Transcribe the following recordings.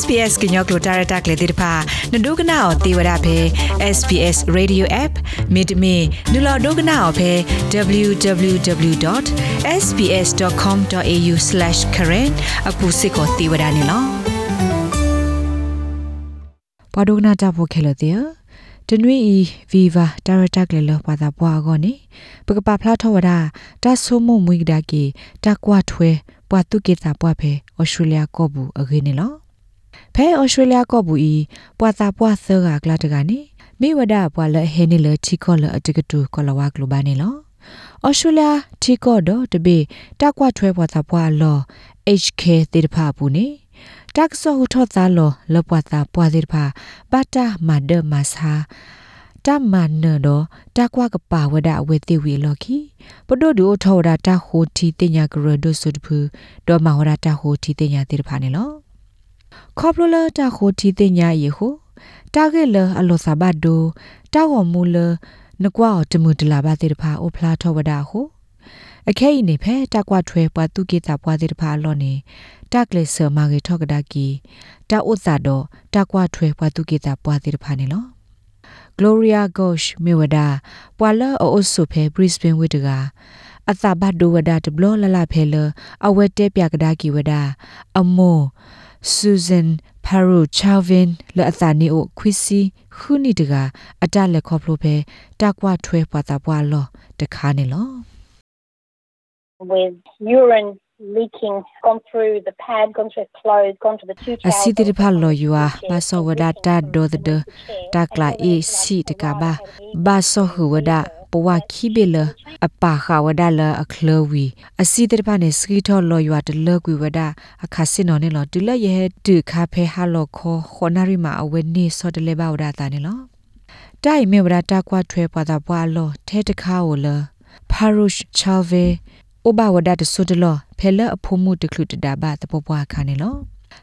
SPS ကညောကလိုတာရတာကလေတိဖာနဒုကနာအောတေဝရဖဲ SPS Radio App မိတမင်နူလာဒုကနာအောဖဲ www.sps.com.au/current အခုစစ်ကိုတေဝရနေလောပဒုကနာတာဖိုခဲလတဲ့တနွေဤ Viva Director ကလေးလောပါတာပွားကောနေပကပဖလာထောဝဒတာဆုမမွေကဒါကီတကွာထွဲပွာတုကေတာပွားဖဲဩစတြေးလျကောဘူးအခေနေလော ဖဲဩစတြေးလျကောဘူးဤပွာတာပွာဆောကကလာတကနေမိဝဒပွာလဟဲနေလချီကောလအတကတူကောလဝကလိုဘာနေလောဩစတြေးလျချီကောတော့တပေတကွာထွဲပွာတာပွာလော HK တေတဖာဘူးနေတက်ဆောဟူထောသားလောလပွာတာပွာသေးတဖာပတာမဒမဆာတမန်နတော့တကွာကပါဝဒအဝေတိဝီလော်ခီပဒိုဒူထောဒါတာဟိုတီတင်ညာကရဒိုဆုဒဖူဒေါ်မဟောဒါတာဟိုတီတင်ညာတိတဖာနေလော ခေါပလိုလာတာဟိုတီတင်ညာယေဟုတာဂေလအလောစာဘတ်ဒိုတာဝမူလနကွာတမှုတလာပါတိတဖာအိုဖလာထောဝဒါဟုအခဲဤနေဖဲတက်ကွာထွဲပွားသူကေတာပွားတိတဖာလောနေတက်ကလေဆာမာဂေထောကဒါကီတာဥဇာတော့တက်ကွာထွဲပွားသူကေတာပွားတိတဖာနေလော Gloria Gosh မြေဝဒပွာလာအိုဆုဖဲ Brisbane ဝိတကအသဘတ်ဒိုဝဒတဘလလလဖဲလအဝဲတဲပြကဒါကီဝဒအမော Susan Paru Chavin လအသနီအိုခွီစီခုနီတကအတလက်ခေါဖလိုဖဲတကွာထွဲပွာတာပွာလောတခါနေလော with urine leaking gone through the pad gone through clothes gone to the two towels asidi pha lo yua ba so wada ta do the ta kla e si de ka ba ba so hu wada ပဝခိဘေလအပါခဝဒါလအခလဝီအစီတပနေစကီထောလောယွာတလကွေဝဒါအခါစင်နော်နေလောတူလရဲ့တူခါဖဲဟာလောခောခောနာရီမာအဝဲနေစောတလေဘဝဒါတာနေလောတိုင်မေဝဒါတာကွာထွဲပွားတာပွားလောထဲတခါဝလဖာရုရှ်ချာဗေအိုဘဝဒတ်ဆုဒလဖဲလအဖို့မှုတခလူတဒါဘတပပွားခါနေလော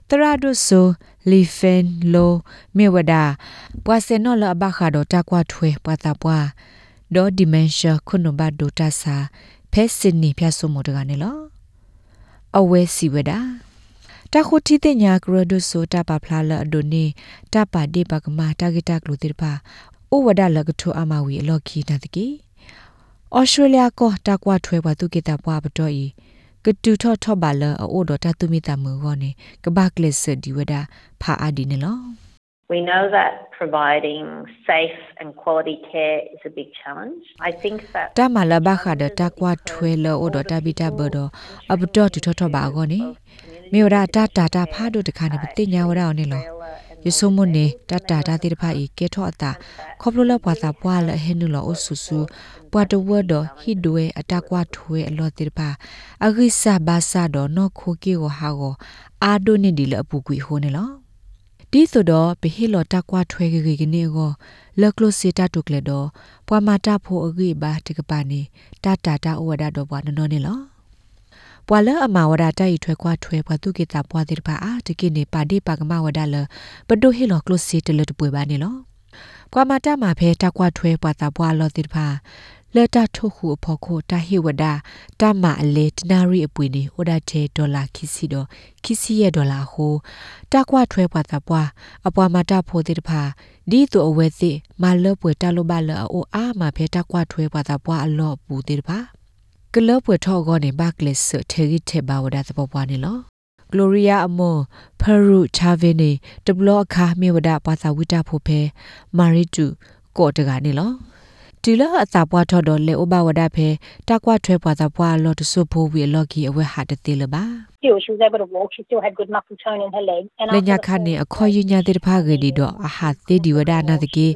တရာဒုဆိုလီဖန်လိုမေဝဒပွားစနောလအဘခါဒတာကွာထွဲပွားတာပွား ဒေါ်ဒီမန်ရှာခုနဘဒိုတာစာဖဲစင်နီဖျဆုမိုတကနေလောအဝဲစီဝဒတခုတီတညာကရဒုဆိုတာပဖလာလအဒိုနေတပါဒီပကမာတာဂီတာကလူတိပါဩဝဒလကထုအမဝီအလော်ခီတတကီဩစတြေးလျကိုတာကွာထွဲပါသူကေတာပွားပတော့ဤကတူထော့ထော့ပါလအိုဒတာသူမီတာမူကောနေကဘကလစ်ဒီဝဒဖာအဒီနေလော We know that providing safe and quality care is a big challenge. I think that တမလာဘခဒတာကွာထွဲလောအိုဒတာဘီတာဘဒအဘတော့တူထော့ထော့ပါကောနေမေရတာတာတာဖာဒိုတခါနေပတိညာဝရအောင်နေလောယဆုမနေတတတာတိတဖာဤကေထောအတာခေါပလလပွားတာပွားလဟဲနုလောအဆူဆူပွားတဝ ဒဟိဒွေအတကွာထွေအလောတိတဖာအဂိဆာဘာဆာဒေါနောခိုကေကိုဟာကိုအာဒိုနေဒီလအပူကွေဟိုနေလောဒီဆိုတော့ဘဟီလောတကွာထွေကေကေနေကိုလကလိုစီတာတုကလေတော့ပွာမာတာဖို့အဂိဘာတကပါနေတာတာတာဩဝဒတော့ဘွားနော်နေလောပွာလအမဝဒတိုက်ထွဲကွာထွဲဘွာသူကေတာပွာတိပါအာတကိနေပါဒီပါကမဝဒလပဒိုဟီလောကလိုစီတလတပွေပါနေလောကွာမတာမှာဖဲတကွာထွဲပွာတာပွာလောတိပါ လက်တာထုတ်ခုအဖို့ခိုတာဟိဝဒတမအလေတနာရီအပွေနေဟိုဒါချေဒေါ်လာခီစီတော့ခီစီရဲ့ဒေါ်လာဟိုတကွာထွဲပွာတာပွာအပွာမတာဖို့တိတဖာဒီတူအဝဲစီမလောပွေတလိုပါလောအိုအာမဖဲတကွာထွဲပွာတာပွာအလော့ပူတိတဖာကလပွေထောကောနေဘကလစ်ထေရီထေဘာဝဒသဘောပွားနေလော Gloria Amo Peru Chavene တဘလအခါမြေဝဒပါစာဝိတာဖို့ဖဲ Maritu ကိုတကနေလော ဒီလအစာပွားထော်တော်လေဥပဝဒဖဲတကွာထွဲပွားသာပွားလော်တဆုဖိုးဝီလော်ကီအဝဲဟာတတိလပါ still she was able to walk she still had good muscle tone in her leg and လညာခနေအခေါ်ယူညာတဲ့ဖားကလေးတော့အဟာသေးဒီဝဒနာတကေ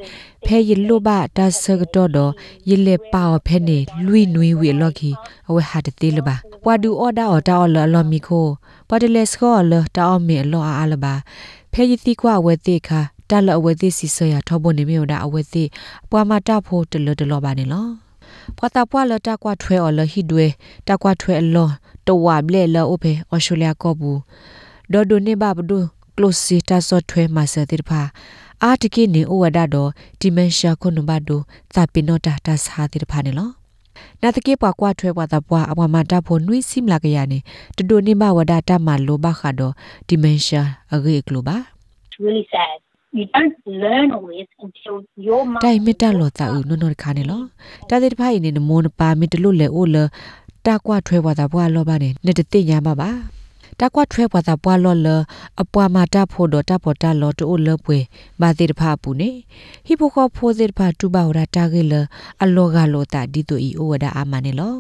ဖဲရလိုပါတဆကတော့တော့ရလေပါဖဲနေလွိနွေဝီလော်ကီအဝဲဟာတတိလပါဝါဒူအော်ဒါအော်တာအော်လော်လော်မီခိုပဒလက်စကောလော်တာအော်မီလော်အားလပါဖဲရတိကွာဝဲတိခါ တလအဝဲသိစီဆရာထောဖို့နေမြို့တာအဝဲသိပွာမတာဖို့တလတလောပါနေလောပွာတာပွာလတာကွာထွဲော်လဟိဒွေတာကွာထွဲအလောတဝဘလေလောအဖေအော်စတြေးလျကောဘူးဒေါ်ဒိုနေဘဘဒူကလိုစီတာဆော့ထွဲမှာစတဲ့ဖာအာတကိနေဩဝဒတော့ဒီမန်ရှာခုနဘဒိုသပိနောတာတာစာတဲ့ဖာနေလောနာတကေပွားကွာထွဲပွားတာပွားအပွားမတာဖို့နွိစိမလာကရနေတဒိုနေမဝဒတာမလိုဘခါဒိုဒီမင်ရှာအဂေကလိုပါ It's really sad. You don't learn all this until your mum တိုင်မတလောတာဦးနုံနခါနေလောတာတဲ့တဖိုင်နေနမောနပါမီတလို့လေအိုလတာကွာထွဲပွားတာပွားလောပါနေနေတတိညာပါပါတာကွာထွဲပွားတာပွားလောလအပွားမတာဖို့တော့တာပေါ်တာလောတိုလပွေမာတိတဖာပူနေဟိပိုခောဖိုးစစ်ဖာတူပါဝရတာကေလအလောကလောတာဒီတူဤအိုဝဒအာမနေလော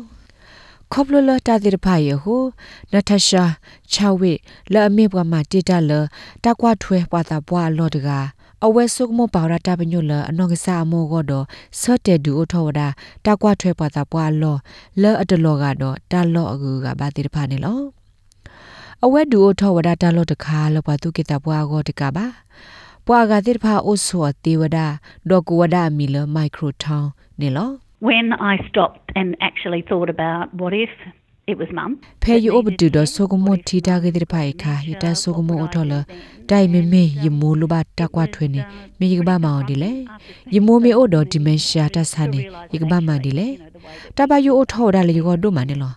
ခေါပလလတာတိဖာယေဟုနထရှာချာဝိလာအမေဘွားမတိတလတာကွာထွဲပွားတာပွားလောတကအဝဲဆုကမပါရတာပညုလအနောကစားမောကတော့ဆော့တဲဒူအထောဝဒတာကွာထွဲပွားတာပွားလောလဲအတလောကတော့တာလောအကူကဘာတိတဖာနေလောအဝဲဒူအထောဝဒတာလောတခါလောပါသူကိတာပွားကိုတကပါပွားကတိတဖာအိုဆောတေဝဒဒေါကဝဒမီလမိုက်ခရိုထောင်းနေလော When I stopped and actually thought about what if it was mum ဖဲယူအဘတူဒဆိုကမိုတီတာကေတိဖိုင်ခါယတဆိုကမိုအထောလတိုင်မေမေယမိုလိုဘတာကွာထွေနေမေယကဘာမောင်ဒီလေယမိုမေအိုဒဒီမင်ရှာတဆာနေယကဘာမန်ဒီလေတဘယူအထောဒါလေယောဒိုမနေလော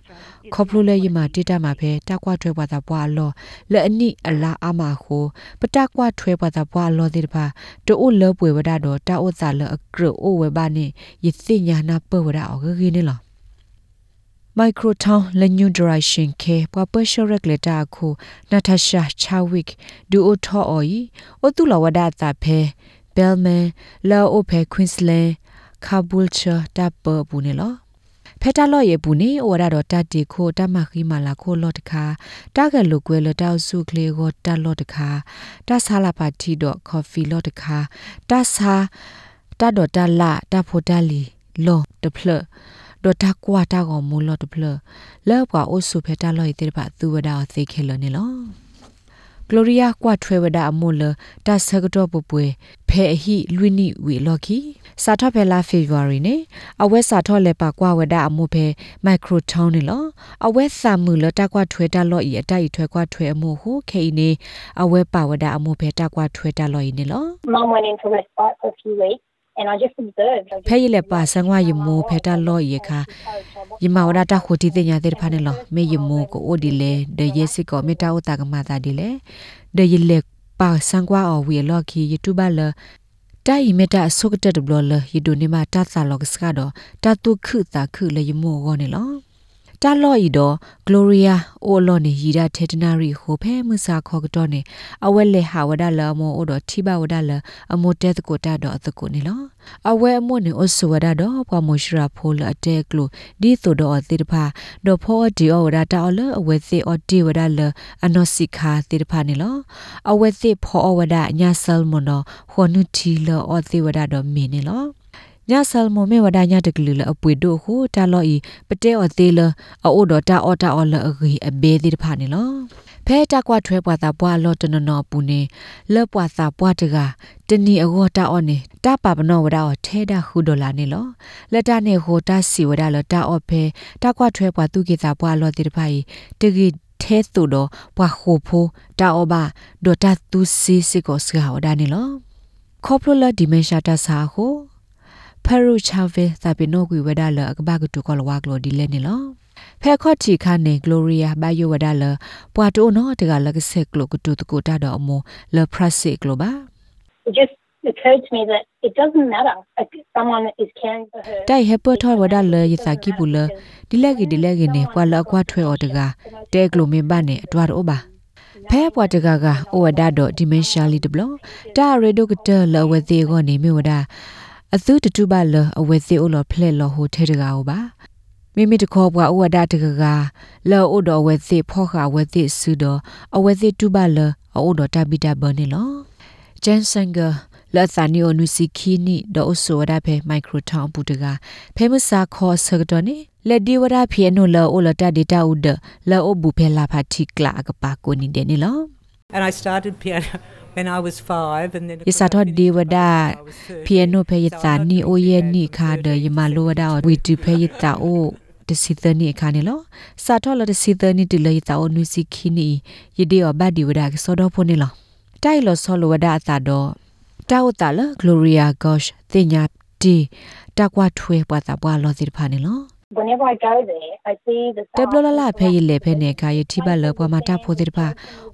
ခေါပလိုလေယမတိတာမှာဖဲတာကွာထွဲပွားတာပွားလောလဲအနိအလာအမခိုပတကွာထွဲပွားတာပွားလောတိတပါတိုးလောပွေဝဒတော့တာဥစာလအကရအိုဝဲဘာနေယသိညာနာပဝဒအောဂဂိနေလော microtown lenyu direction ke pa pressure regulator khu natasha chawik du o tho oi o tu la wada ta phe belman la o phe queensland kabulcha ta pa bu ne lo ဖက်တာလော့ရဲ့ဘူးနေဩရတော့တတ်တီခိုတမခီမာလာခိုလော့တခါတကယ်လိုကွယ်လတောက်စုကလေးကိုတတ်လော့တခါတဆာလာပါတီတော့ကော်ဖီလော့တခါတဆာတတော့တလာတဖို့တလီလော့တဖလ ဒတာကွာတာကောမူလော့တဖလလော့ပွားအိုဆုဖက်တာလော့ရဲ့တဲ့ပါသူဝဒါသိခဲလော်နေလော Gloria ကွာထွဲဝဒအမိုလတဆကတော့ပပွေဖဲအဟိလွိနိဝီလော်ကီစာထဖဲလာ February နေအဝဲစာထောလဲပါကွာဝဒအမိုဖဲ microtown နေလောအဝဲစာမှုလတကွာထွဲတလော့ဤအတိုက်ထွဲကွာထွဲအမိုဟုခေနေအဝဲပါဝဒအမိုဖဲတကွာထွဲတလော့ဤနေလော mum went into respite for a few weeks and I just observed. I just ဖဲရလက်ပါဆန်ဝါယမိုဖဲတလော့ဤခါယမဝဒတာခိုတီတင်ညာတဲ့ဖာနေလောမေယမိုကိုအိုဒီလေဒေယစစ်ကောမေတာဥတာကမာတာဒီလေဒေယလက်ပါဆန်ကွာအော်ဝီလော်ခီ YouTube လတိုင်မီတာဆုကတက်ဘလလယဒိုနေမတာသလောကစကတော့တတုခုတာခုလေယမိုဂောနေလော တာလော်ဤတော့ Gloria အိုလော်နေရီဒထေတနာရီဟိုဖဲမှုစာခေါ်ကတော့နေအဝဲလေဟာဝဒလမောအိုတော့ထိဘဝဒလအမိုတဲတကိုတာတော့အတကိုနေလောအဝဲအမိုနေအဆဝဒတော့ပွားမရှရာဖိုလအတဲကလိုဒီဆိုတော့သေတဖာတော့ဖောဒီအော်ဝဒတာအလအဝဲစေအော်ဒီဝဒလအနောစိခာသေတဖာနေလောအဝဲစေဖောဝဒညာဆယ်မွန်တော့ဟောနုတီလောအော်သေဝဒတော့မင်းနေလော ညဆယ်မမေဝဒညတကလလအပွေတို့ဟိုတာလော်ဤပတဲော်သေးလအိုဒတာအော်တာအော်လအဂီအဘေဒီတဖာနေလောဖဲတာကွာထွဲပွားတာပွားလောတနနောပူနေလောပွားတာပွားတကတနီအဂောတာအော်နေတာပါပနောဝဒါအော်ထဲတာခုဒေါ်လာနေလောလက်တာနေဟိုတာစီဝဒါလတာအော်ဖဲတာကွာထွဲပွားသူကေတာပွားလောတိတဖာဤတကီထဲသူတော့ပွားခိုဖိုတာအော်ဘာဒေါ်တာသူစီစီကိုစကာဝဒါနေလောခေါပလလဒီမင်ရှာတာစာဟို ဖရူချာဗေသပီနိုကွေဝဒါလအကဘာကတူကောလဝါကလိုဒီလဲနေလောဖဲခော့ချီခါနေ Gloria ဘယိုဝဒါလပွာတိုနော်တကလကဆက်ကလိုကတူတကူတာတော့အမလပရစစ်ကလိုပါ it just occurred to me that it doesn't matter if someone is caring for her. တိုင်ဟပထောဝဒါလယသကိဘူးလဒီလက်ကီဒီလက်ကီနေပွာလအကွာထွဲော်တကတဲကလိုမင်းပါနေအတွားတော့ပါဖဲပွားတကကအိုဝဒါတော့ဒီမင်ရှာလီတဘလတာရေဒိုကတလဝသေးကိုနေမြဝဒါ အသူတတူပါလအဝသေးအိုလဖလက်လဟိုထဲတကာဟိုပါမိမိတခေါ်ပွားဥဝဒတကကလောအိုတော်ဝဲသိဖောခဝဲသိဆူတော်အဝဲသိတူပါလအိုတော်တပိတဘနေလောဂျန်ဆန်ဂါလာသနီယိုနုစီခီနီဒေါ်ဆိုရဖဲမိုက်ခရိုထောင်ပူတကဖဲမစာခေါ်ဆကတော့နေလက်ဒီဝရဖီနိုလောအိုလတာဒေတာဥဒလောအိုဘူဖဲလာဖာတီကလာကပါကိုနေတယ်နေလော And I started piano when I was five, and then. of ယ course စာ I တော့ finished ဒီဝ school ဒ when I was 30. ပီယနိုဖဲယတာနီအိုယေနီခါဒယမလိုဝဒဝီတူဖဲယတာအိုတစီသနီခါနေလောစာတော့လတစီသနီတလေတာအိုနုစီခီနီယဒီအဘဒီဝဒကစောတော့ဖို့နေလောတိုင်လောဆောလဝဒအတာတော့တာဝတာလဂလိုရီယာဂေါရှ်တင်ညာတီတကွာထွဲပွားတာပွားလောစီဖာနေလော whenever I go there, I see the တဘလလလာဖဲရလေဖဲနေကရတိဘလပွားမတာဖိုတဲ့ပါ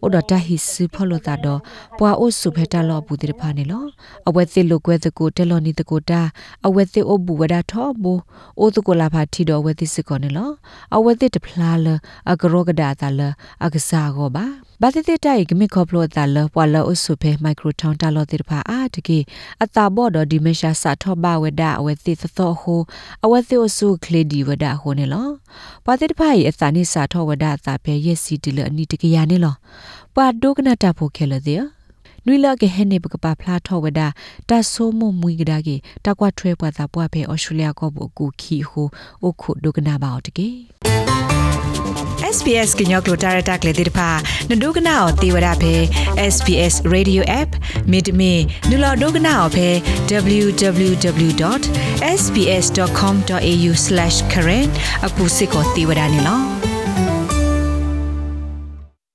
ဩဒတာဟိစဖလို့တာတော့ပွာအိုဆုဖဲတာလောဘူးတဲ့ပါနေလောအဝဲစစ်လိုကွဲတကိုတဲလောနီတကိုတာအဝဲစစ်အိုဘူးဝဒထောဘူအိုတကိုလာဖာထီတော့ဝဲစစ်စကောနေလောအဝဲစစ်တဖလာ လအကရောကဒါတာလအကစားကောပါဘာတိတိတိုင်ကမိခေါပလို့တာလပွာလောအဆုဖဲမိုက်ခရိုထောင်းတာလောတဲ့ပါအာတကေအတာဘော့တော့ဒီမရှာစာထောဘဝဒအဝဲစစ်သောဟိုအဝဲစစ်အဆုကလေဒီဝဒဟိုနေလောပါတိတဖိုင်အစာနိစာထောဝဒအစာဖဲရက်စီတလအနိတကရနေလောပါဒုကနာတာဖို့ခဲလတဲ့နွိလကဟဲနေပကပဖလာထောဝဒတဆိုးမမွေကဒါကေတကွာထွဲပွားတာပွားဖဲဩစတြေးလျကောဘူကူခီဟိုအခုဒုကနာပါအော်တကေ SPS ကညောကလိုတာရတာကလေးတိဖာနဒုကနာအောတေဝရဖဲ SPS Radio App မိဒမီနူလာဒုကနာအောဖဲ www.sps.com.au/current အခုစစ်ကိုတေဝရနေလော